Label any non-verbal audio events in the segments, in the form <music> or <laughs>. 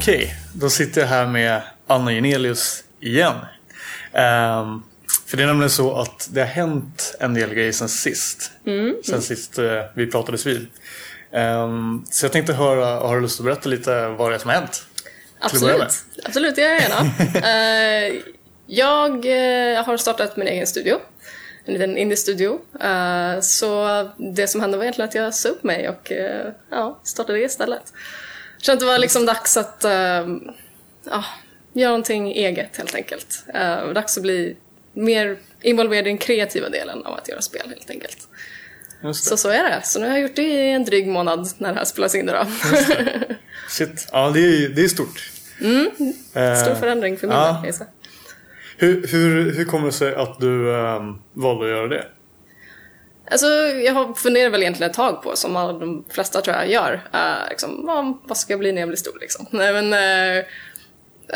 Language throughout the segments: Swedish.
Okej, då sitter jag här med Anna Genelius igen. Ehm, för det är nämligen så att det har hänt en del grejer sen sist. Mm. Sen sist eh, vi pratades vid. Ehm, så jag tänkte höra, har du lust att berätta lite vad det är som har hänt? Absolut, absolut det gör jag gärna. <laughs> Eh, jag eh, har startat min egen studio. En liten indie-studio. Så det som hände var egentligen att jag sa upp mig och ja, startade det istället. Kände att det var liksom dags att eh, ja, göra någonting eget helt enkelt. Eh, dags att bli mer involverad i den kreativa delen av att göra spel helt enkelt. Så så är det. Så nu har jag gjort det i en dryg månad när det här spelas in då. Shit, ja det är, det är stort. Mm. Eh, Stor förändring för min ja. del. hur, hur, hur kommer det sig att du ehm, valde att göra det? Alltså, jag funderar väl egentligen ett tag på, som de flesta tror jag gör, uh, liksom, vad, vad ska jag bli när jag blir stor liksom? <laughs> Nej men, uh,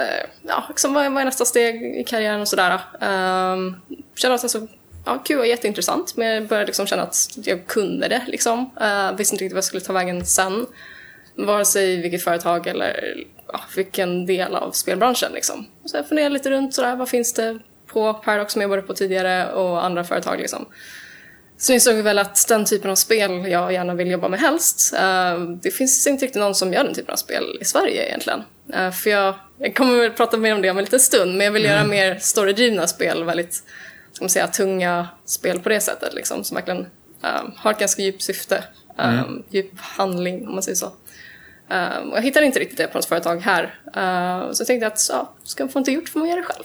uh, ja, liksom, vad, är- vad är nästa steg i karriären och sådär. Uh, kände att alltså, ja, kul och jätteintressant, men jag började liksom känna att jag kunde det liksom. Uh, visste inte riktigt vad jag skulle ta vägen sen. Vare sig vilket företag eller ja, vilken del av spelbranschen liksom. Så jag funderade lite runt sådär, vad finns det på Paradox som jag varit på tidigare och andra företag liksom. Så insåg vi väl att den typen av spel jag gärna vill jobba med helst, eh, det finns inte riktigt någon som gör den typen av spel i Sverige egentligen. Eh, för jag, jag kommer väl prata mer om det om en liten stund, men jag vill göra mer storydrivna spel, väldigt, ska man säga, tunga spel på det sättet liksom, som verkligen eh, har ett ganska djupt syfte, eh, djup handling om man säger så. Och jag hittade inte riktigt det på något företag här, Eh, så jag tänkte att ja, ska man få inte gjort får man göra det själv.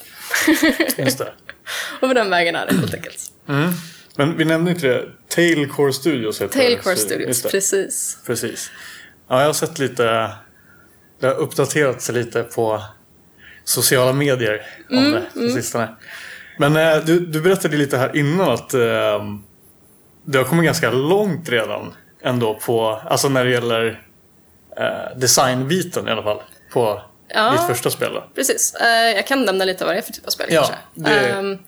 Just det. <laughs> och på den vägen är det helt enkelt. Men vi nämnde inte det. Tailcore Studios heter Tailcore. Studios, precis. Precis. Ja, jag har sett lite. Det har uppdaterats lite på sociala medier om Mm, det på sistone. Men eh, du, du berättade lite här innan att eh, det har kommit ganska långt redan ändå på, alltså när det gäller eh, designbiten i alla fall. På Ja. ditt första spel då. Precis. Eh, jag kan nämna lite vad det är för typ av spel Ja, kanske. det- Ehm,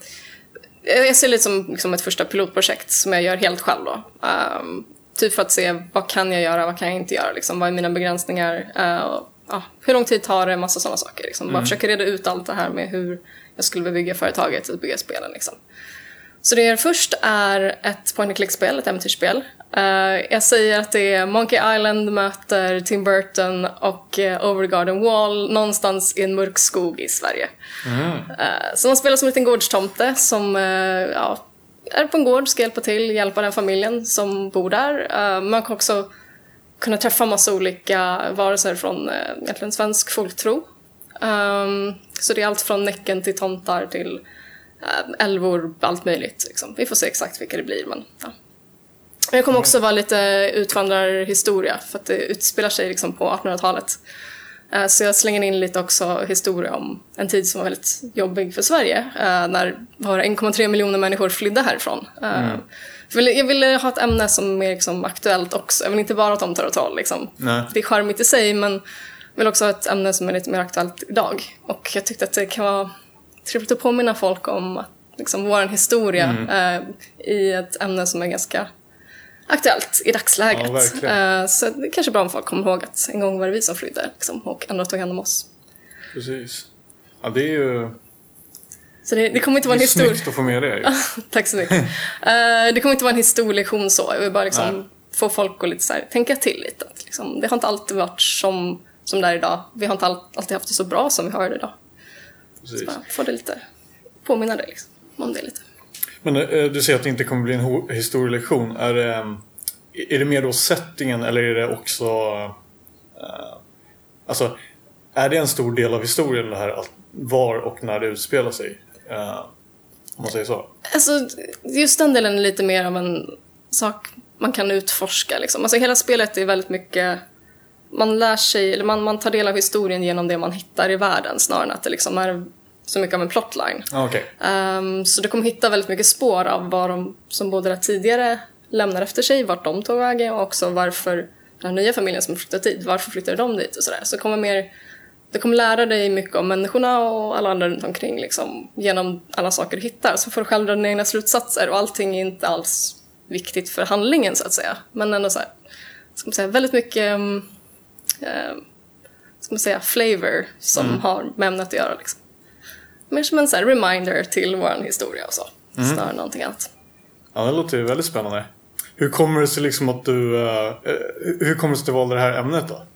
jag ser det som liksom ett första pilotprojekt som jag gör helt själv då. Ehm, typ för att se vad kan jag göra, vad kan jag inte göra, liksom, vad är mina begränsningar, eh, och, ja, hur lång tid tar det, massa sådana saker. Liksom. Mm. Bara försöka reda ut allt det här med hur jag skulle vilja bygga företaget bygga spelen. Liksom. Så det jag gör först är ett point and click-spel, ett äventyrsspel. Eh, jag säger att det är Monkey Island möter Tim Burton och uh, Over the Garden Wall någonstans i en mörk skog i Sverige. Eh, så man spelar som en liten gårdstomte som ja, är på en gård, ska hjälpa till, hjälpa den familjen som bor där. Man kan också kunna träffa massa olika varelser från uh, egentligen svensk folktro. Ehm, så det är allt från Näcken till tomtar till älvor, allt möjligt. Liksom. Vi får se exakt vilka det blir. Men, ja. Det kommer också vara lite utvandrarhistoria för att det utspelar sig liksom på 1800-talet. Eh, Så jag slänger in lite också historia om en tid som var väldigt jobbig för Sverige. eh, När bara 1,3 miljoner människor flydde härifrån. Eh, för Jag ville- jag ha ett ämne som är liksom aktuellt också. Jag vill inte bara tomtar och troll. Liksom. Det är charmigt i sig men jag vill också ha ett ämne som är lite mer aktuellt idag. Och jag tyckte att det kan vara trevligt att påminna folk om att, liksom, vår historia eh, i ett ämne som är ganska aktuellt i dagsläget. Ja. Eh, så det är kanske bra om folk kommer ihåg att en gång var det vi som flydde liksom, och andra tog hand om oss. Precis. Ja, det är ju Så det, det kommer inte det vara en är historia... snyggt att få med det. <laughs> Tack så mycket. Eh, det kommer inte vara en historielektion så. Jag vill bara liksom Nej. få folk att lite så här, tänka till lite. Att liksom, det har inte alltid varit som, som det är idag. Vi har inte all, alltid haft det så bra som vi har det idag. Precis. Bara få det lite, påminna dig liksom, om det lite. Men eh, du säger att det inte kommer bli en historielektion. Är det, eh, är det mer då settingen eller är det också... Eh, alltså, är det en stor del av historien det här att var och när det utspelar sig? Om man säger så. Alltså, just den delen är lite mer av en sak man kan utforska. Liksom. Alltså, hela spelet är väldigt mycket... Man lär sig, eller man, man tar del av historien genom det man hittar i världen snarare än att det liksom är så mycket av en plotline. Ah, Okej. Ehm, så du kommer hitta väldigt mycket spår av vad de som bodde där tidigare lämnar efter sig, vart de tog vägen och också varför den här nya familjen som flyttat dit, varför flyttade de dit och sådär. Så kommer mer, du kommer lära dig mycket om människorna och alla andra runt omkring liksom, genom alla saker du hittar. Så får du själv dra dina egna slutsatser och allting är inte alls viktigt för handlingen så att säga. Men ändå så här, ska man säga, väldigt mycket um, ska man säga, flavor som har med ämnet att göra. Liksom. Mer som en så reminder till vår historia och så. Snarare än någonting annat. Ja, det låter ju väldigt spännande. Hur kommer det sig liksom att du... eh, eh, hur kommer det sig att du valde det här ämnet då?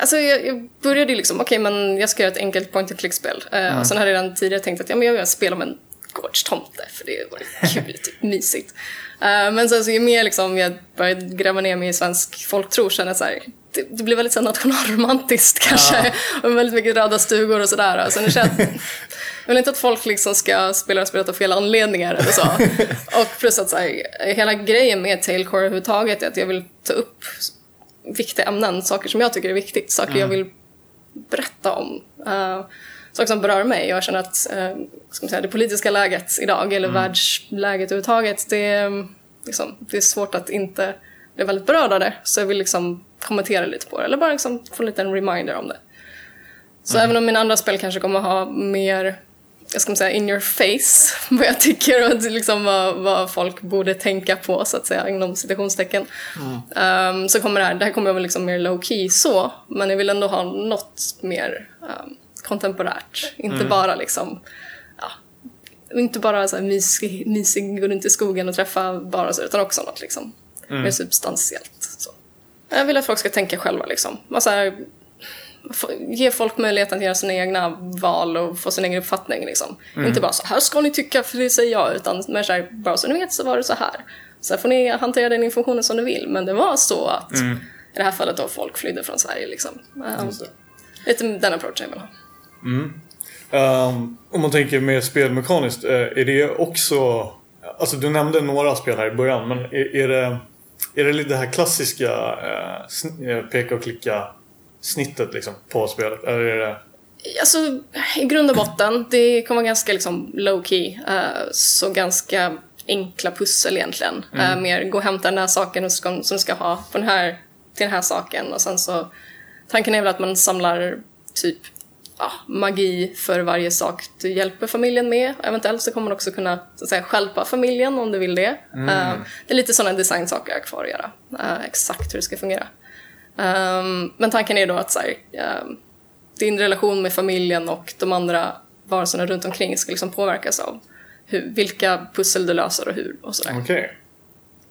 Alltså jag, jag började ju liksom, okej men jag ska göra ett enkelt point and click-spel. Uh, och sen hade jag redan tidigare tänkt att ja, men jag vill spela om en gårdstomte för det var <laughs> kul, typ mysigt. Uh, men sen så ju mer liksom jag började gräva ner mig i svensk folktro kände jag så här, det, det blev väldigt så nationalromantiskt <laughs> kanske. Och väldigt mycket röda stugor och sådär. Så nu känner <laughs> jag, vill inte att folk liksom ska spela spelet av fel anledningar eller så. <laughs> Och plus att så här, hela grejen med Tailcore överhuvudtaget är att jag vill ta upp viktiga ämnen, saker som jag tycker är viktigt, saker jag vill berätta om. Uh, saker som berör mig. Jag känner att uh, ska man säga, det politiska läget idag, eller världsläget överhuvudtaget, det, är, liksom, det är svårt att inte bli väldigt berörd av det. Så jag vill liksom kommentera lite på det, eller bara liksom få en liten reminder om det. Så även om mina andra spel kanske kommer ha mer jag ska säga, in your face, <laughs> vad jag tycker och liksom vad, vad folk borde tänka på, så att säga, inom citationstecken. Um, så kommer det här, det här kommer vara liksom mer low key så, men jag vill ändå ha något mer um, kontemporärt. Inte bara liksom, ja, inte bara så här mysig, mysig, gå runt i skogen och träffa bara så, utan också något liksom mer substantiellt. Jag vill att folk ska tänka själva liksom. Och så här, få- ge folk möjligheten att göra sina egna val och få sin egen uppfattning. Liksom. Inte bara så här ska ni tycka för det säger jag, utan mer så här, bara så ni vet så var det så här. Sen får ni hantera den informationen som ni vill, men det var så att i det här fallet då folk flydde från Sverige. Liksom. Um, lite den approachen jag vill ha. Ehm, om man tänker mer spelmekaniskt, eh, är det också... Alltså du nämnde några spel här i början, men är, är det... Är det det här klassiska eh, eh, peka och klicka snittet liksom på spelet? Eller är det... Alltså, i grund och botten, det kommer vara ganska liksom low key. eh, så ganska enkla pussel egentligen. Eh, mer gå och hämta den här saken som du ska ha på den här, till den här saken. Och sen så, tanken är väl att man samlar typ ja, magi för varje sak du hjälper familjen med. Eventuellt så kommer man också kunna så att säga, stjälpa familjen om du vill det. Eh, det är lite sådana designsaker jag har kvar att göra. eh, exakt hur det ska fungera. Um, men tanken är då att så här, ehm, din relation med familjen och de andra varelserna runt omkring ska liksom påverkas av hur, vilka pussel du löser och hur och sådär. Okej.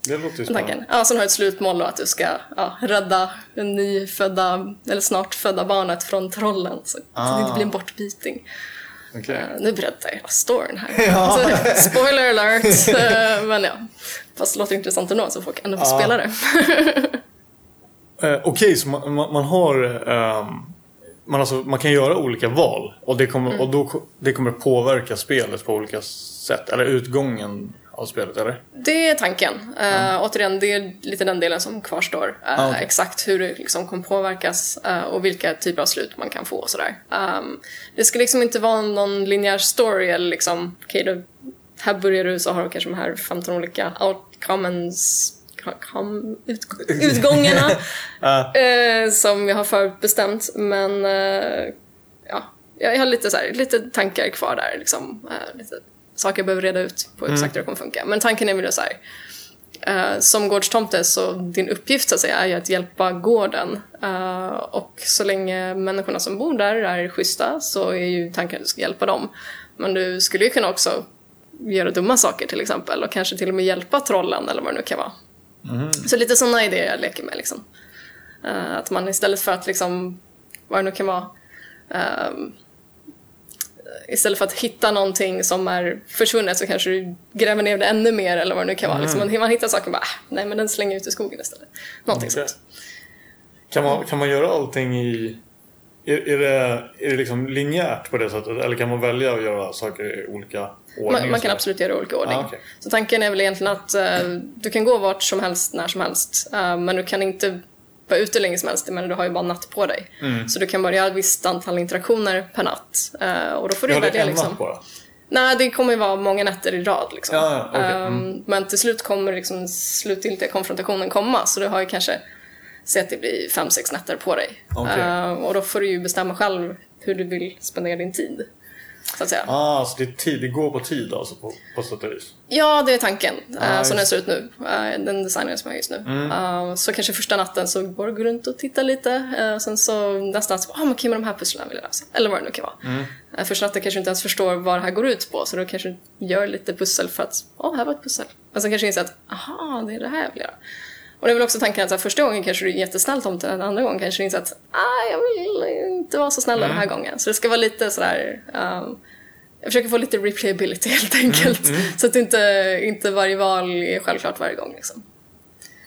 Det låter ju spännande. Tanken. Ja, sen har du ett slutmål då att du ska ja, rädda den nyfödda, eller snart födda barnet från trollen så att det inte Ah. blir en bortbyting. Okej. Eh, nu berättar jag hela storyn här. <laughs> Alltså, spoiler alert! Eh, men ja, fast det låter intressant ändå så folk ändå får Ja. spela det. <laughs> Eh, Okej, så man, man, man har... ehm, man, alltså, man kan göra olika val och det kommer, Mm. och då, det kommer påverka spelet på olika sätt. Eller utgången av spelet, eller? Det är tanken. Uh, återigen, det är lite den delen som kvarstår. Eh, Ah, okej. Exakt hur det liksom kommer påverkas eh, och vilka typer av slut man kan få och sådär. Um, det ska liksom inte vara någon linjär story eller liksom, okej då, här börjar du så har du kanske de här 15 olika outcomes ut, utgångarna <laughs> eh, som jag har förutbestämt. Men eh, ja, jag har lite, så här, lite tankar kvar där. Liksom, eh, lite saker jag behöver reda ut på exakt hur det kommer funka. Men tanken är väl så här. Eh, som gårdstomte så din uppgift så att säga är ju att hjälpa gården. Eh, och så länge människorna som bor där är schyssta så är ju tanken att du ska hjälpa dem. Men du skulle ju kunna också göra dumma saker till exempel och kanske till och med hjälpa trollen eller vad det nu kan vara. Så lite sådana idéer jag leker med liksom. Eh, att man istället för att liksom, vad det nu kan vara, istället för att hitta någonting som är försvunnet så kanske du gräver ner det ännu mer eller vad det nu kan vara. Liksom, man, man hittar saker och bara, "Ah, nej men den slänger ut i skogen istället. Någonting Okej. sånt. Kan man, kan man göra allting i... Är, är, det, är det liksom linjärt på det sättet? Eller kan man välja att göra saker i olika ordning? Man, man kan absolut göra i olika ordning. Ah, okej. Så tanken är väl egentligen att eh, du kan gå vart som helst, när som helst. eh, men du kan inte vara ute länge som helst, men du har ju bara natt på dig. Mm. Så du kan bara göra ett visst antal interaktioner per natt. eh, och då får du Ja, det välja en liksom. natt bara? Nej, det kommer ju vara många nätter i rad. Liksom. Ja, ja, okej. Mm. Ehm, men till slut kommer liksom slutgiltiga konfrontationen komma. Så du har ju kanske, säg att det blir fem, sex nätter på dig. Okej. Ehm, och då får du ju bestämma själv hur du vill spendera din tid. Så att säga. Ah, så det är tid, det går på tid alltså på, på sätt och vis. Ja, det är tanken. eh, Ja, som den ser ut nu. Eh, den designen som jag har just nu. Mm. Eh, så kanske första natten så går du runt och tittar lite. Uh, sen så nästa natt så, ah, men okej, men de här pusslen vill jag lösa. Eller vad det nu kan vara. Mm. Första natten kanske du inte ens förstår vad det här går ut på. Så då kanske du gör lite pussel för att, åh, här var ett pussel. Men sen kanske du inser att, aha, det är det här jag vill göra. Och det är väl också tanken att första gången kanske du är jättesnäll tomte, den andra gången kanske du inser att, ah, jag vill inte vara så snäll den Mm. här gången. Så det ska vara lite sådär, um, jag försöker få lite replayability helt enkelt. Mm, Så att inte, inte varje val är självklart varje gång. Liksom.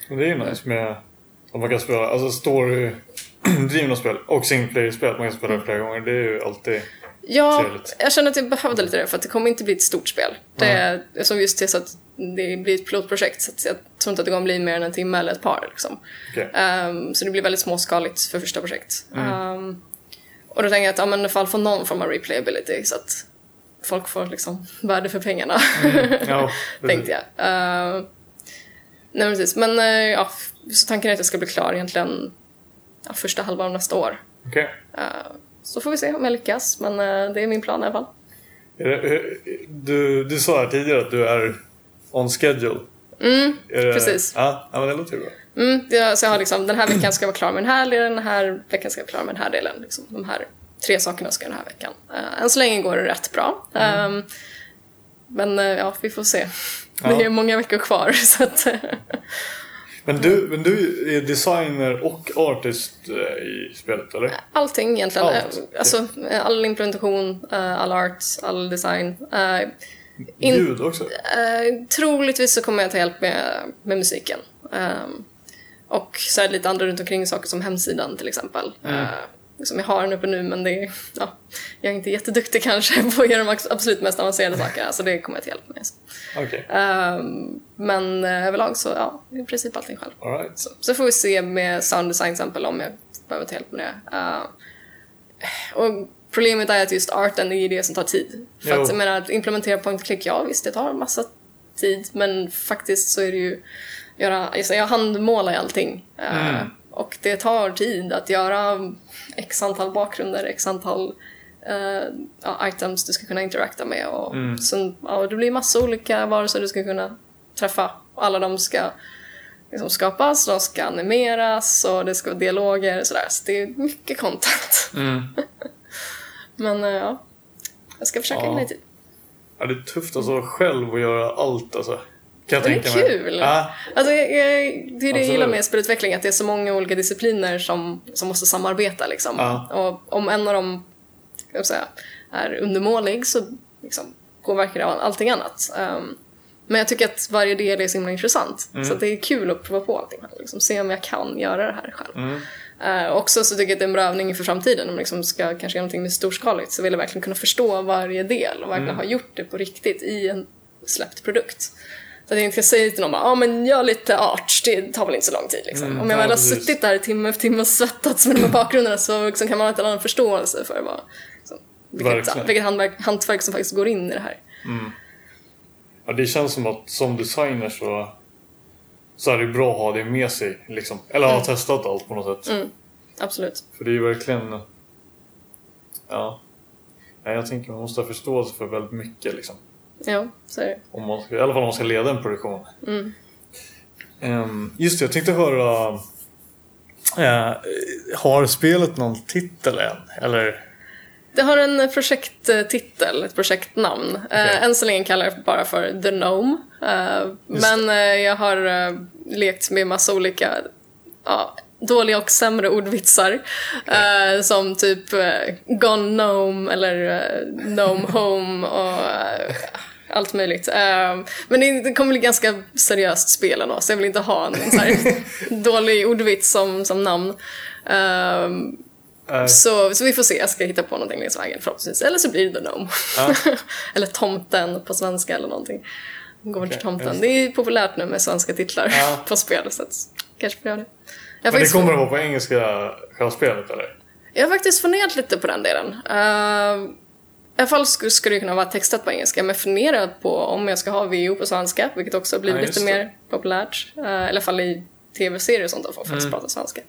Det är ju nice med att man kan spela, alltså story <clears throat> drivna spel och single player-spel. Man kan spela flera gånger. Det är ju alltid... Ja, Trevligt. jag känner att jag behövde lite det för att det kommer inte bli ett stort spel. Det är som just det så att det blir ett pilotprojekt så jag tror inte att det kommer bli mer än en timme eller ett par. Liksom. Okej. Ehm, så det blir väldigt småskaligt för första projekt. Ehm, och då tänker jag att ja, men i alla fall få någon form av replayability så att folk får liksom värde för pengarna. Ja, <laughs> tänkte jag. Uh, nej precis, men eh, ja, så tanken är att jag ska bli klar egentligen ja, första halvan av nästa år. Okej. Eh, så får vi se om jag lyckas, men eh, det är min plan i alla fall. Du, du sa här tidigare att du är on schedule. Mm, det, precis. Ja, ja, men det låter ju bra. Mm, det, så jag har liksom, den här veckan ska jag vara klar med den här delen, den här veckan ska jag vara klar med den här delen. Liksom, de här tre sakerna ska jag den här veckan. Uh, än så länge går det rätt bra. Ehm, men eh, ja, vi får se. Ja. Det är många veckor kvar, <laughs> så att... Men du, men du är designer och artist eh, i spelet, eller? Allting egentligen. Allt. Alltså, all implementation, all art, all design. Eh, In- Ljud också? Eh, troligtvis så kommer jag ta hjälp med, med musiken. Ehm, och så är det lite andra runt omkring saker som hemsidan till exempel. Eh, som jag har den uppe nu men det är, ja, jag är inte jätteduktig kanske <laughs> på att göra de absolut mest avancerade sakerna så det kommer jag ta hjälp med. Okej. Ehm, men eh, överlag så ja, i princip allting själv. Alright. Så, så får vi se med sound design till exempel om jag behöver ta hjälp med det. Eh, och problemet är att just arten är det som tar tid. För Jo. att jag menar, att implementera point click, ja visst det tar massa tid men faktiskt så är det ju göra, just, det, jag handmålar ju allting. Eh, Mm. och det tar tid att göra x antal bakgrunder, x antal ja, items du ska kunna interakta med. Och Mm. sen, ja, det blir massa olika varelser du ska kunna träffa. Och alla de ska liksom skapas, de ska animeras och det ska vara dialoger och sådär. Så det är mycket content. Mm. <laughs> Men eh, ja, jag ska försöka hinna i tid. Ja, det är tufft alltså själv att göra allt alltså. Kan jag det är mig. kul. Ja, Alltså, jag, jag, det är det jag gillar med spelutveckling, att det är så många olika discipliner som, som måste samarbeta. Liksom. Ja. Och om en av dem säga, är undermålig så liksom, påverkar det allting annat. Ehm, men jag tycker att varje del är så himla intressant. Mm. Så det är kul att prova på allting själv. Liksom, se om jag kan göra det här själv. Mm. Eh, också så tycker jag att det är en bra övning inför framtiden. Om man liksom ska kanske göra någonting mer storskaligt så vill jag verkligen kunna förstå varje del och verkligen Mm. ha gjort det på riktigt i en släppt produkt. Så att jag inte ska säga till någon bara, ja men gör lite art, det tar väl inte så lång tid liksom. Mm, Om jag ja, väl har precis. suttit där timme efter timme och svettats med de här <clears throat> bakgrunderna så liksom kan man ha en annan förståelse för vad, liksom, vilket, vilket hantverk, hantverk som faktiskt går in i det här. ja, det känns som att som designer så, så är det bra att ha det med sig. Liksom. Eller ha testat allt på något sätt. Mm. Absolut. För det är ju verkligen... Ja. ja. Jag tänker man måste ha förståelse för väldigt mycket. Liksom. Ja, så är det. Om man ska, I alla fall om man ska leda en produktion. Mm. Ehm, just det, jag tänkte höra... eh, har spelet någon titel än? Eller? Det har en projekttitel, ett projektnamn. Okej. Uh, än så länge kallar jag det bara för The Gnome. Eh, men eh, jag har eh, lekt med massa olika ja, dåliga och sämre ordvitsar. Eh, som typ uh, Gone Gnome eller uh, Gnome <laughs> Home och eh, allt möjligt. Eh, men det, kommer bli ganska seriöst spel ändå, så jag vill inte ha en här <laughs> dålig ordvits som, som namn. Eh, så, så vi får se, jag ska hitta på någonting längs vägen förhoppningsvis. Eller så blir det The Gnome. Ja. <laughs> eller Tomten på svenska eller någonting. Går Okej, till Tomten. Det är populärt nu med svenska titlar Ja. <laughs> på spel så kanske får göra det. Jag men det faktiskt, kommer att vara på engelska själva spelet eller? jag har faktiskt funderat lite på den delen. Uh, I alla fall skulle, skulle det kunna vara textat på engelska, men jag funderar på om jag ska ha VO på svenska, vilket också blivit Ja, lite det. mer populärt. Uh, I alla fall i tv-serier och sånt, där folk faktiskt Mm. pratar svenska.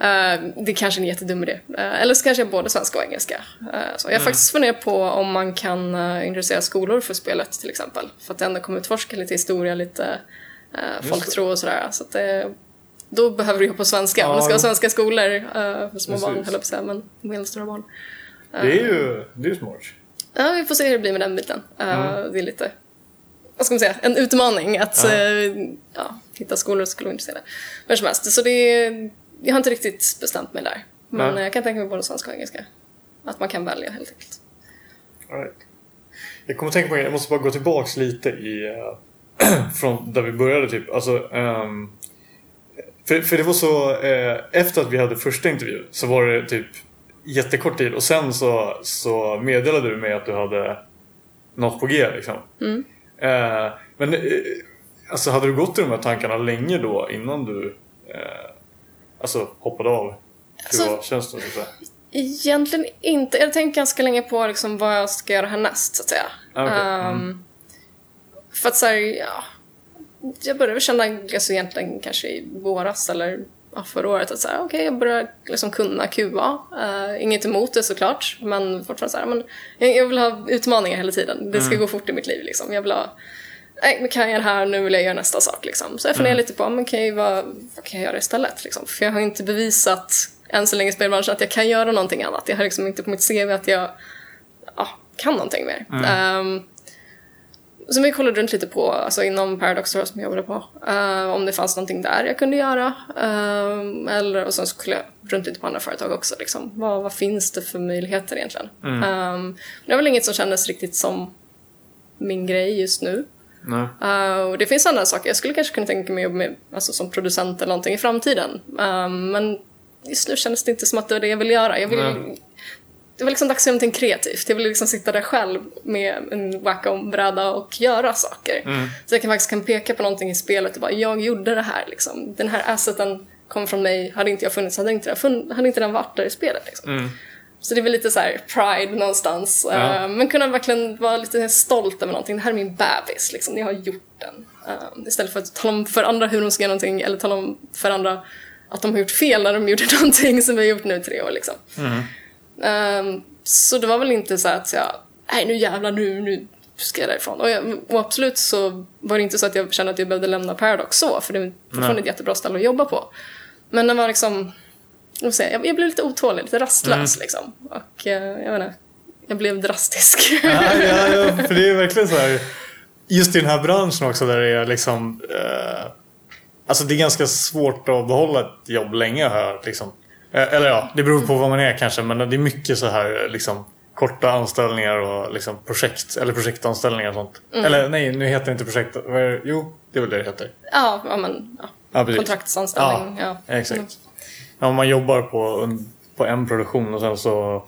Uh, det kanske är en jättedum idé. Uh, eller så kanske jag både svenska och engelska. Uh, så jag har mm. faktiskt funderat på om man kan intressera skolor för spelet till exempel. För att ändå kommer utforska lite historia, lite folktro och sådär. Så att det, då behöver du jobba på svenska. Ja. Om du ska ha svenska skolor för små Precis. barn, höll jag på att säga, men medelstora barn. det är ju det är smart. Ja, vi får se hur det blir med den biten. Mm. Det är lite vad ska man säga, en utmaning att ja. ja hitta skolor som skulle vara intresserade. Men som helst, så det är jag har inte riktigt bestämt mig där. Men Nej. jag kan tänka mig både svenska och engelska. Att man kan välja helt enkelt. Right. Jag kommer att tänka på jag måste bara gå tillbaks lite i uh, <clears throat> från där vi började typ. Alltså, um, för, för det var så uh, efter att vi hade första intervjun så var det typ jättekort tid och sen så, så meddelade du mig att du hade något på G liksom. Mm. Uh, men alltså hade du gått i de här tankarna länge då innan du alltså, hoppade av alltså, tjänsten? Så att Egentligen inte. Jag tänkt ganska länge på liksom, vad jag ska göra härnäst så att säga. Ah, okay. Um, mm. För att säga, ja. Jag började känna, alltså egentligen kanske i våras eller ja, förra året att säga, okej okay, jag börjar liksom kunna QA. Uh, inget emot det såklart, men fortfarande så här, men jag, jag, vill ha utmaningar hela tiden. Det ska mm. gå fort i mitt liv liksom. Jag vill ha nej, nu kan jag det här, nu vill jag göra nästa sak. Liksom. Så jag funderar mm. lite på, men okay, vad, vad kan jag göra istället? Liksom? För jag har inte bevisat än så länge i spelbranschen att jag kan göra någonting annat. Jag har liksom inte på mitt CV att jag ja, kan någonting mer. Mm. Um, så vi kollade runt lite på, alltså inom Paradox som jag jobbade på, uh, om det fanns någonting där jag kunde göra. Uh, eller, och sen så kollade jag runt lite på andra företag också. Liksom. Vad, vad finns det för möjligheter egentligen? Mm. Um, det var väl inget som kändes riktigt som min grej just nu. Uh, och det finns andra saker. Jag skulle kanske kunna tänka mig att jobba med, alltså, som producent eller någonting i framtiden. Uh, men just nu kändes det inte som att det var det jag ville göra. Jag vill, det var liksom dags göra någonting kreativt. Jag ville liksom sitta där själv med en Wacom-bräda och göra saker. Mm. Så jag kan faktiskt kan peka på någonting i spelet och bara, jag gjorde det här liksom. Den här asseten kom från mig, hade inte jag funnits hade inte, den, hade inte den varit där i spelet liksom. Mm. Så det är väl lite så här pride någonstans. Ja. Uh, men kunna verkligen vara lite stolt över någonting. Det här är min bebis, liksom. Jag har gjort den. Uh, istället för att tala om för andra hur de ska göra någonting eller tala om för andra att de har gjort fel när de gjorde <laughs> någonting som vi har gjort nu i tre år. Liksom. Mm. Uh, så det var väl inte så att jag, nej nu jävlar, nu, nu ska jag därifrån. Och, jag, och absolut så var det inte så att jag kände att jag behövde lämna Paradox så, för det är fortfarande ett jättebra ställe att jobba på. Men det var liksom jag, säga, jag, jag blev lite otålig, lite rastlös mm. liksom. Och eh, jag inte, jag blev drastisk. <laughs> ja, ja, ja, för det är verkligen så här. Just i den här branschen också där det är liksom eh, Alltså det är ganska svårt att behålla ett jobb länge jag liksom. Eh, eller ja, det beror på vad man är kanske men det är mycket så här liksom korta anställningar och liksom projekt eller projektanställningar och sånt. Mm. Eller nej, nu heter det inte projekt. Jo, det är väl det det heter. Ja, ja men ja. ja kontraktanställning. Ja, ja. exakt. Ja, man jobbar på, på en produktion och sen så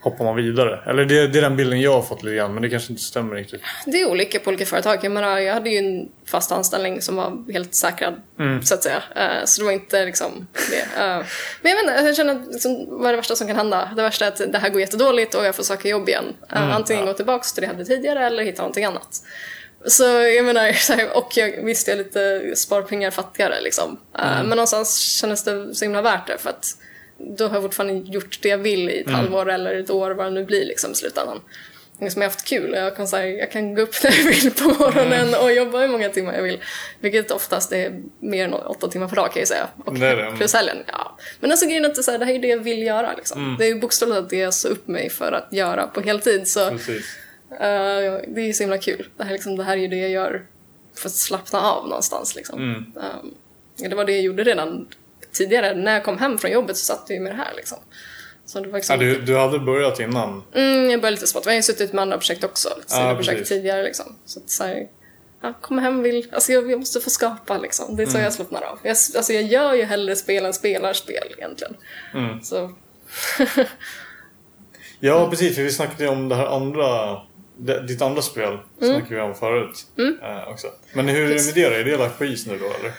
hoppar man vidare. Eller det, det, är den bilden jag har fått lite grann men det kanske inte stämmer riktigt. Det är olika på olika företag. Jag menar, jag hade ju en fast anställning som var helt säkrad mm. så att säga. Uh, så det var inte liksom det. Uh, men jag vet inte, jag känner att liksom, vad är det värsta som kan hända? Det värsta är att det här går jättedåligt och jag får söka jobb igen. Uh, mm, antingen ja. gå tillbaka till det jag hade tidigare eller hitta någonting annat. Så jag menar, <laughs> och jag visste jag lite sparpengar fattigare liksom. Eh, mm. Men någonstans kändes det så himla värt det för att då har jag fortfarande gjort det jag vill i ett mm. halvår eller ett år vad det nu blir liksom i slutändan. Liksom jag har haft kul jag kan, här, jag kan gå upp <laughs> när jag vill på morgonen mm. och jobba hur många timmar jag vill. Vilket oftast är mer än åtta timmar per dag kan jag säga. Och det det. plus helgen. Ja. Men alltså grejen är att det här är det jag vill göra. Liksom. Mm. Det är ju bokstavligt det jag sa upp mig för att göra på heltid. Så Precis. Uh, det är så himla kul. Det här, liksom, det här är ju det jag gör för att slappna av någonstans. Liksom. Mm. Um, det var det jag gjorde redan tidigare. När jag kom hem från jobbet så satt jag ju med det här. Liksom. Så det var liksom... ja, du, du hade börjat innan? Mm, jag började lite smått. Jag har ju suttit med andra projekt också. Lite ja, projekt tidigare. Liksom. Så att, så här, ja, kommer hem vill... Alltså jag, jag, måste få skapa liksom. Det är så mm. jag slappnar av. Jag, alltså jag gör ju hellre spel än spelar spel egentligen. Mm. Så... <laughs> ja, precis. För vi snackade ju om det här andra ditt andra spel mm. snackade vi om förut mm. äh, också. Men hur är det med det då? Är det lagt på is nu då eller?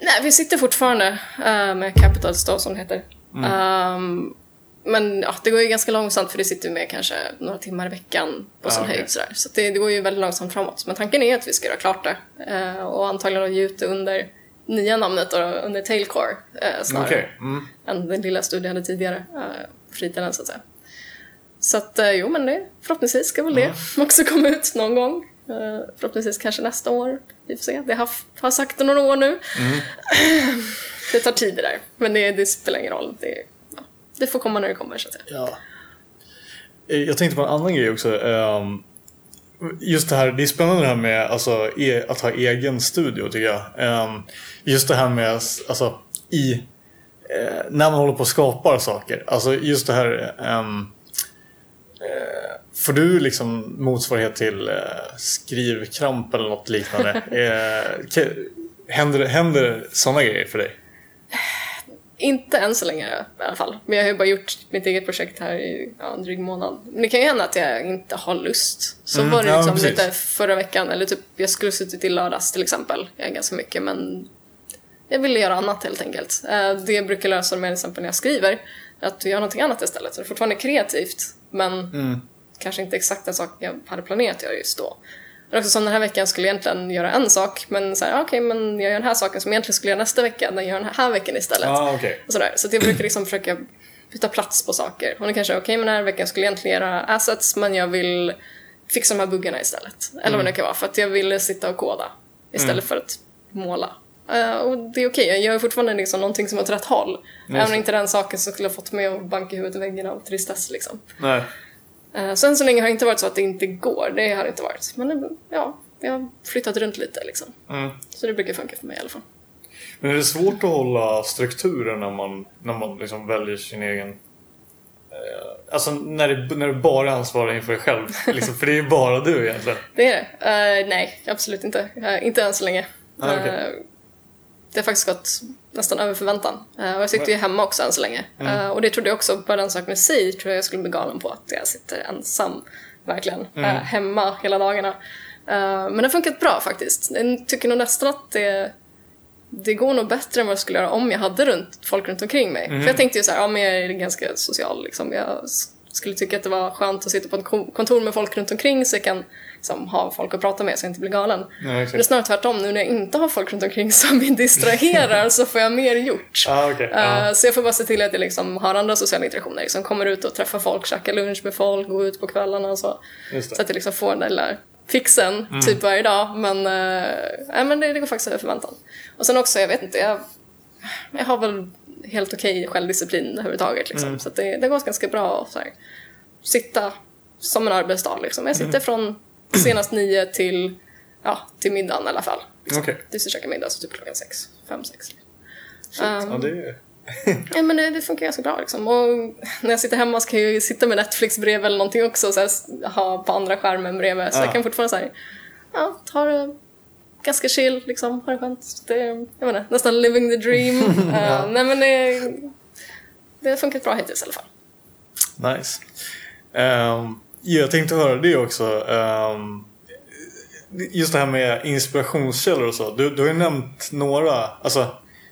Nej, vi sitter fortfarande uh, med Capital Store som det heter. Mm. Um, men ja, det går ju ganska långsamt för det sitter med kanske några timmar i veckan på sin ah, höjd. Sådär. Så det, det, går ju väldigt långsamt framåt. Men tanken är att vi ska göra klart det. Uh, och antagligen ge ut det under nya namnet då, under Tailcore eh, snarare. Okej. Mm. än den lilla studien jag hade tidigare. Uh, fritiden så att säga. Så att eh, jo men det, förhoppningsvis ska väl det <laughs> också komma ut någon gång. Eh, förhoppningsvis kanske nästa år. Vi får se. Det har, har sagt det några år nu. <clears throat> det tar tid det där. Men det, det spelar ingen roll. Det, ja, det får komma när det kommer så att säga. Ja. Eh, Jag tänkte på en annan grej också. Ehm, Just det här, det är spännande det här med alltså, e- att ha egen studio tycker jag. Ehm, Just det här med alltså, i när man håller på och skapar saker. Alltså just det här ehm, eh, Får du liksom motsvarighet till eh, skrivkramp eller något liknande? <laughs> eh, händer, händer sådana grejer för dig? Inte än så länge i alla fall. Men jag har ju bara gjort mitt eget projekt här i ja, en dryg månad. Men det kan ju hända att jag inte har lust. Så Mm, var det ja, liksom precis. lite förra veckan. Eller typ, jag skulle suttit i lördags till exempel. Jag är ganska mycket men jag ville göra annat helt enkelt. Eh, Det jag brukar lösa med till exempel när jag skriver. Att göra någonting annat istället. Så det är fortfarande kreativt. Men Mm. kanske inte exakt den sak jag hade planerat att göra just då. Men också som den här veckan skulle jag egentligen göra en sak. Men så här, okej men jag gör den här saken som jag egentligen skulle göra nästa vecka. Den gör jag den här veckan istället. ah, okej. Och sådär. Så jag brukar liksom försöka byta plats på saker. Och det kanske okej, men den här veckan skulle jag egentligen göra assets, men jag vill fixa de här buggarna istället. Eller vad det kan vara, för att jag ville sitta och koda istället för att måla. Eh, och det är okej, jag gör fortfarande liksom någonting som är åt rätt håll. Även om inte den saken som skulle ha fått mig att banka i huvudet i väggen av tristess liksom. Nej. Uh, sen så länge har det inte varit så att det inte går, det har det inte varit. Men det- ja, jag har flyttat runt lite liksom. Mm. Så det brukar funka för mig i alla fall. Men är det svårt att hålla strukturen när man, när man liksom väljer sin egen... Eh, alltså när, det, när du bara ansvarar inför dig själv. <laughs> liksom, för det är ju bara du egentligen. Det är det. Eh, nej, absolut inte. Eh, inte än så länge. Ah, okej. Eh, det har faktiskt gått nästan över förväntan. Eh, och jag sitter ju hemma också än så länge. Mm. Eh, och det trodde jag också, bara den saken i sig, tror jag jag skulle bli galen på. Att jag sitter ensam, verkligen. Mm. eh, hemma hela dagarna. Men det har funkat bra faktiskt. Jag tycker nog nästan att det det går nog bättre än vad jag skulle göra om jag hade runt, folk runt omkring mig. Mm. För jag tänkte ju så här, ja men jag är ganska social liksom. Jag skulle tycka att det var skönt att sitta på ett ko- kontor med folk runt omkring så jag kan liksom, ha folk att prata med så jag inte blir galen. Ja, Men det är snarare tvärtom, nu när jag inte har folk runt omkring som vi distraherar så får jag mer gjort. Ah. Ja. Eh, Så jag får bara se till att jag liksom har andra sociala interaktioner, liksom kommer ut och träffar folk, käkar lunch med folk, går ut på kvällarna och så. Så att jag liksom får den där lilla fixen typ varje dag. Men, nej, men det, det går faktiskt över förväntan. Och sen också, jag vet inte, jag, jag har väl helt okej självdisciplin överhuvudtaget. Liksom. Så att det, det går ganska bra att så här, sitta som en arbetsdag. Liksom. Jag sitter från senast nio till, ja, till middagen i alla fall. Okej. Tills jag käkar middag, så typ klockan sex, fem, sex. Ja, det är... <laughs> Ja, men det, det funkar ganska bra liksom. Och när jag sitter hemma så kan jag ju sitta med Netflix bredvid eller någonting också. Så här, ha på andra skärmen bredvid. Så Ja. jag kan fortfarande så här, ja, ta det ganska chill liksom. Ha det skönt. Det, jag inte, nästan living the dream. <laughs> uh, nej men det, det har funkat bra hittills i alla fall. Nice. Ja, jag tänkte höra det också. Ehm, just det här med inspirationskällor och så. Du, du har ju nämnt några. Alltså,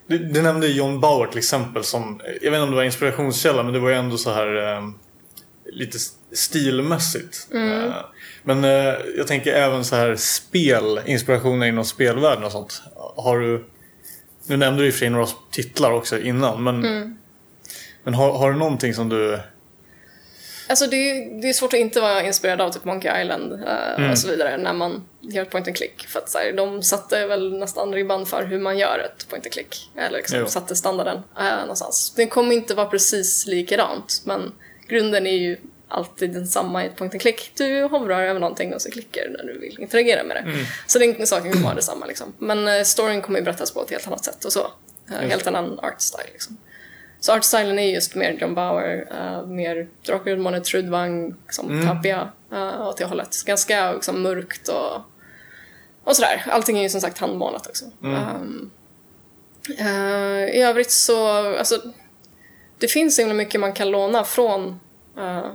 du, du nämnde John Bauer till exempel som, jag vet inte om det var inspirationskälla men det var ju ändå så här ehm, lite stilmässigt. Mm. Eh, men eh, jag tänker även så här spel, inspirationer inom spelvärlden och sånt. Har du, nu nämnde du ju för sig några titlar också innan men, Mm. men har, har du någonting som du Alltså det är, det är svårt att inte vara inspirerad av typ Monkey Island eh, Mm. och så vidare när man gör ett point and click. För att så här, de satte väl nästan ribban för hur man gör ett point and click. Eller liksom Jo. satte standarden eh, någonstans. Det kommer inte vara precis likadant men grunden är ju alltid densamma i ett point and click. Du hovrar över någonting och så klickar du när du vill interagera med det. Mm. Så den saken kommer vara detsamma liksom. Men eh, storyn kommer ju berättas på ett helt annat sätt och så. Eh, Just helt annan art style liksom. Så artstylen är just mer John Bauer, uh, mer Drakar Trudvang, som Mm. Tapia uh, åt det hållet. Ganska liksom, mörkt och, och sådär. Allting är ju som sagt handmålat också. Mm. Um, eh, I övrigt så, alltså, det finns så himla mycket man kan låna från, uh,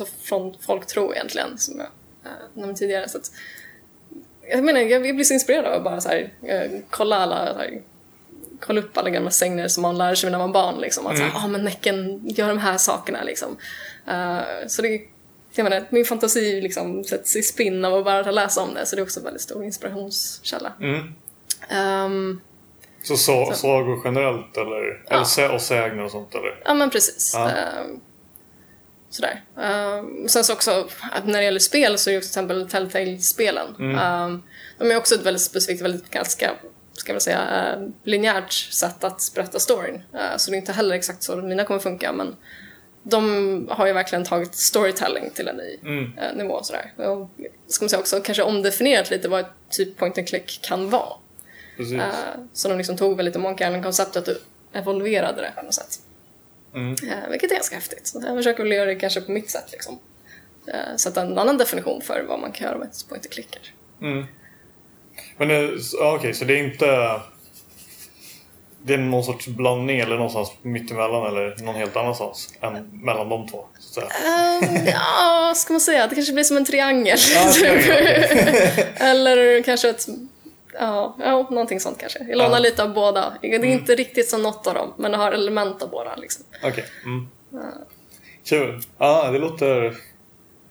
alltså från folktro egentligen, som jag uh, nämnde tidigare. Så att, jag menar, jag blir så inspirerad av att bara så här, eh, kolla alla så här, kolla upp alla gamla sägner som man lär sig när man var barn. Liksom. Att mm. ah, men Näcken gör de här sakerna. Liksom. Uh, så det, jag menar, min fantasi liksom, sätts i spinn av att bara läsa om det. Så det är också en väldigt stor inspirationskälla. Mm. Um, Så, så, sagor generellt eller, Ja. eller sä, och sägner och sånt eller? Ja, men precis. Ja. Ehm, sådär. Ehm, sen så också, att när det gäller spel så är ju till exempel Telltale-spelen. Mm. Ehm, de är också ett väldigt specifikt, väldigt ganska, ska man säga, uh, linjärt sätt att berätta storyn. Eh, så det är inte heller exakt så mina kommer funka, men de har ju verkligen tagit storytelling till en ny Mm. eh, nivå. Sådär. Och ska man säga också kanske omdefinierat lite vad typ point and click kan vara. Precis. Uh, så de liksom tog väl lite Monkey Island-konceptet och evolverade det på något sätt. Mm. Eh, vilket är ganska häftigt. Så jag försöker väl göra det kanske på mitt sätt. Liksom. Eh, sätta en annan definition för vad man kan göra med ett point and clicker. Mm. Men ja, okej, så det är inte... Det är någon sorts blandning eller någonstans mittemellan eller någon helt annanstans än mellan de två. Så att säga. Uh, <laughs> ja, ska man säga? Det kanske blir som en triangel. Ja, triangel, <laughs> Eller kanske ett... Ja, ja, någonting sånt kanske. Jag lånar Ja. lite av båda. Det är inte riktigt som något av dem, men det har element av båda. Liksom. Okej. Mm. Kul. Ja, det låter,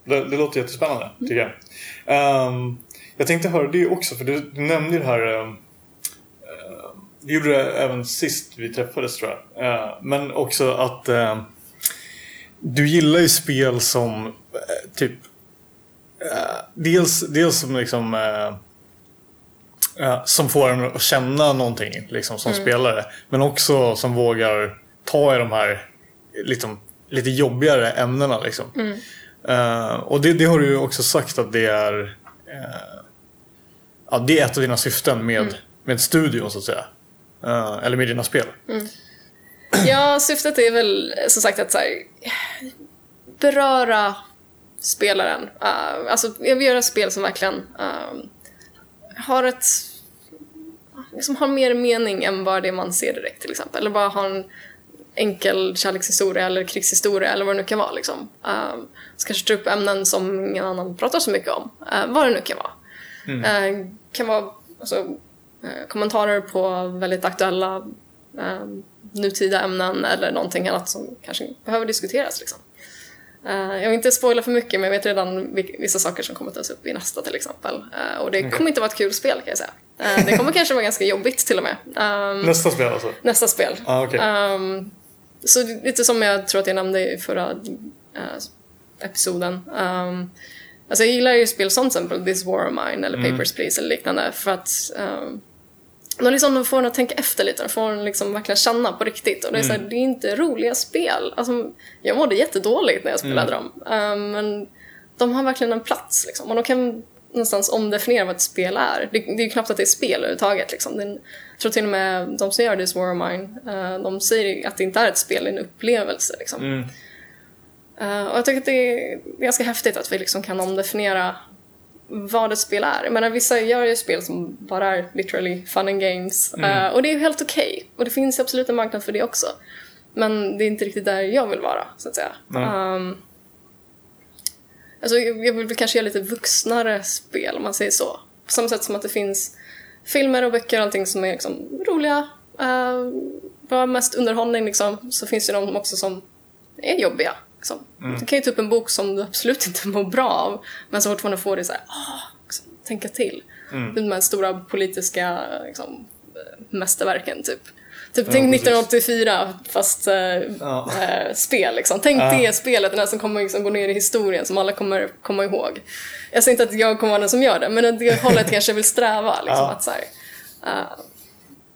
det, det låter jättespännande tycker jag. Ehm, jag tänkte höra det också, för du, du nämnde det här... Um, du gjorde det även sist vi träffades tror jag. Eh, men också att ehm, du gillar ju spel som eh, typ... eh, dels, dels som liksom... som får en att känna någonting liksom, som spelare. Men också som vågar ta i de här liksom, lite jobbigare ämnena. Liksom. Eh, och det, det har du ju också sagt att det är eh, ja, det är ett av dina syften med, med studion så att säga. Eh, eller med dina spel. Ja, syftet är väl som sagt att så här, beröra spelaren. Uh, alltså, jag vill göra spel som verkligen har ett liksom har mer mening än bara det man ser direkt till exempel. Eller bara har en enkel kärlekshistoria eller krigshistoria eller vad det nu kan vara. Liksom. Um, så kanske ta upp ämnen som ingen annan pratar så mycket om. Uh, vad det nu kan vara. Uh, kan vara alltså, eh, kommentarer på väldigt aktuella eh, nutida ämnen eller någonting annat som kanske behöver diskuteras. Liksom. Eh, jag vill inte spoila för mycket men jag vet redan vissa saker som kommer tas upp i nästa till exempel. Eh, och det kommer inte vara ett kul spel kan jag säga. Eh, det kommer <laughs> kanske vara ganska jobbigt till och med. Ehm, Nästa spel alltså? nästa spel. Ah, okej. Ehm, så lite som jag tror att jag nämnde i förra episoden. Um, alltså jag gillar ju spel som till exempel This War of Mine eller Papers, Please eller liknande för att de, liksom, de får en att tänka efter lite, de får en liksom verkligen känna på riktigt. Och det är, så här, det är inte roliga spel. Alltså, jag mådde jättedåligt när jag spelade dem. Um, men de har verkligen en plats liksom. Och de kan någonstans omdefiniera vad ett spel är. Det, det är ju knappt att det är spel överhuvudtaget. Liksom. Det är jag tror till och med de som gör This War of Mine, eh, de säger att det inte är ett spel, det är en upplevelse. Liksom. Mm. Eh, och jag tycker att det är ganska häftigt att vi liksom kan omdefiniera vad ett spel är. Jag menar, vissa gör ju spel som bara är literally fun and games. Eh, och det är ju helt okej. Och det finns absolut en marknad för det också. Men det är inte riktigt där jag vill vara, så att säga. Nej. Um, alltså, jag vill kanske göra lite vuxnare spel, om man säger så. På samma sätt som att det finns filmer och böcker och allting som är liksom roliga, uh, bara mest underhållning liksom, så finns det de också som är jobbiga. Liksom. Du kan ju ta upp en bok som du absolut inte <laughs> mår bra av, men som fortfarande får dig så här, "Åh", liksom, tänka till. De här stora politiska liksom, eh, mästerverken, typ. Typ, tänk precis. 1984, fast eh, Ja. eh, spel. Liksom. Tänk Ja. det spelet, den här som kommer liksom, gå ner i historien, som alla kommer komma ihåg. Jag säger inte att jag kommer vara den som gör det, men att det hållet kanske vill sträva. <laughs> Liksom, Ja. att, så här,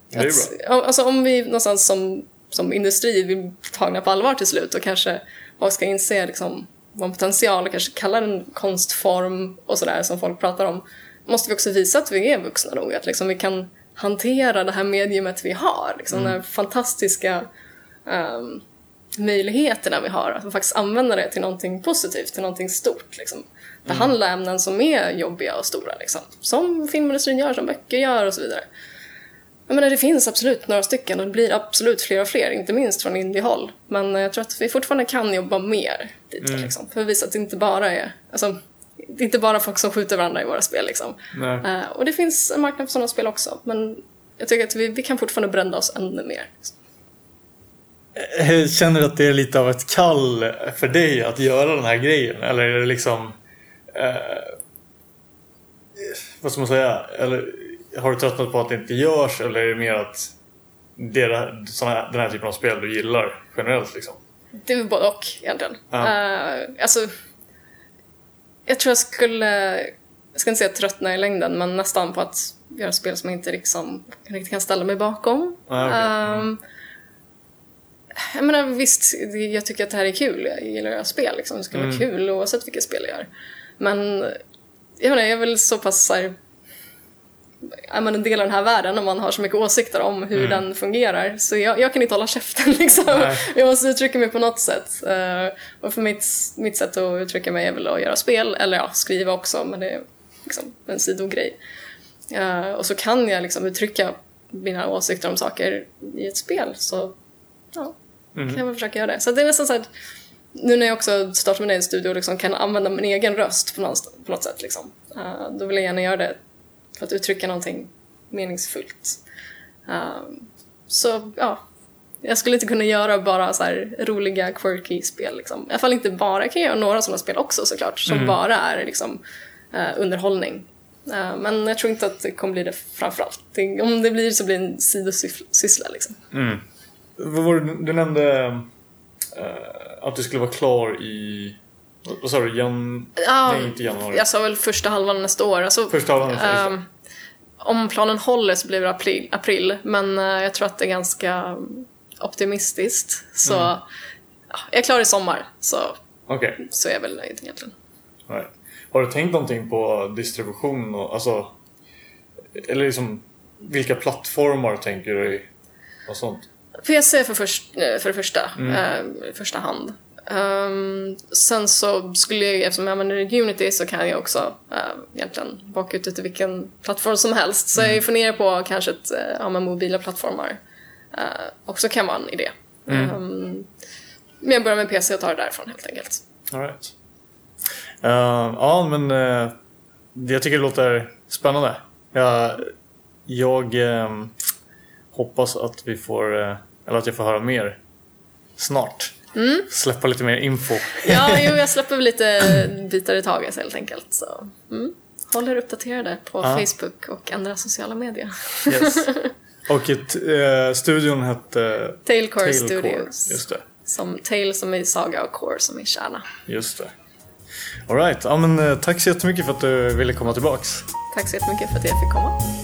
Det är bra. att, ja, alltså, om vi någonstans som, som industri blir tagna på allvar till slut och kanske folk ska inse liksom, vår potential och kanske kalla den konstform och sådär som folk pratar om, måste vi också visa att vi är vuxna nog, att liksom, vi kan hantera det här mediumet vi har, liksom, Mm. den här fantastiska um, möjligheterna vi har, att faktiskt använda det till någonting positivt, till någonting stort. Liksom. Behandla ämnen som är jobbiga och stora, liksom. som filmindustrin gör, som böcker gör och så vidare. Jag menar, det finns absolut några stycken och det blir absolut fler och fler, inte minst från indiehåll. Men jag tror att vi fortfarande kan jobba mer dit, liksom, för att visa att det inte bara är, alltså, det är inte bara folk som skjuter varandra i våra spel. Liksom. Eh, och det finns en marknad för sådana spel också, men jag tycker att vi, vi kan fortfarande brända oss ännu mer. Eh, Känner du att det är lite av ett kall för dig att göra den här grejen? Eller är det liksom... Eh, vad ska man säga? Eller har du tröttnat på att det inte görs? Eller är det mer att det är såna, den här typen av spel du gillar generellt liksom? Det är både och egentligen. Ja. Uh, alltså, jag tror jag skulle, jag ska inte säga tröttna i längden, men nästan på att göra spel som jag inte liksom, riktigt kan ställa mig bakom. Ah, okay. um, jag menar visst, jag tycker att det här är kul. Jag gillar att göra spel. Liksom. Det ska mm. vara kul oavsett vilka spel jag gör. Men jag menar, jag är väl så pass så här, är man en del av den här världen och man har så mycket åsikter om hur mm. den fungerar. Så jag, jag, kan inte hålla käften <laughs> liksom. Jag måste uttrycka mig på något sätt. Uh, och för mitt, mitt sätt att uttrycka mig är väl att göra spel, eller ja, skriva också, men det är liksom en sidogrej. Uh, och så kan jag liksom uttrycka mina åsikter om saker i ett spel, så ja, mm. kan jag väl försöka göra det. Så det är nästan så att nu när jag också startar min egen studio och liksom kan använda min egen röst på något, på något sätt, liksom, uh, då vill jag gärna göra det för att uttrycka någonting meningsfullt. Um, så ja, jag skulle inte kunna göra bara så roliga, quirky spel. Liksom. I alla fall inte bara, jag kan göra några sådana spel också såklart, som mm. bara är liksom, uh, underhållning. Uh, men jag tror inte att det kommer bli det framförallt. Det, om det blir så blir det en sidosyssla liksom. Mm. Vad var det, du nämnde uh, att du skulle vara klar i vad sa du? Jan... Ja, Nej, inte januari. Jag sa väl första halvan nästa år. Alltså, första halvan nästa år. Um, om planen håller så blir det april, april men uh, jag tror att det är ganska optimistiskt. Så mm. ja, jag är klar i sommar, så, okay. så är jag väl nöjd egentligen. Right. Har du tänkt någonting på distribution? Och, alltså, eller liksom, vilka plattformar tänker du i? Och sånt? PC för, först, eh, för det första, mm. eh, första hand. Um, sen så skulle jag, eftersom jag använder Unity så kan jag också uh, egentligen baka ut det till vilken plattform som helst. Så mm. jag funderar på kanske att uh, ha med mobila plattformar uh, också kan vara en idé. Mm. Um, men jag börjar med PC och tar det därifrån helt enkelt. All right. Uh, ja, men uh, jag tycker det låter spännande. Jag, jag um, hoppas att vi får, eller att jag får höra mer snart. Mm. Släppa lite mer info. ja, jo, jag släpper lite bitar i taget helt enkelt. Så, mm. Håll er uppdaterade på ah. Facebook och andra sociala medier. yes. <laughs> Och ett, eh, studion hette Tailcore, Tailcore Studios. Just det. Som Tail som är saga och Core som är kärna. Just det. Alright, ja, men, eh, tack så jättemycket för att du ville komma tillbaks. Tack så jättemycket för att jag fick komma.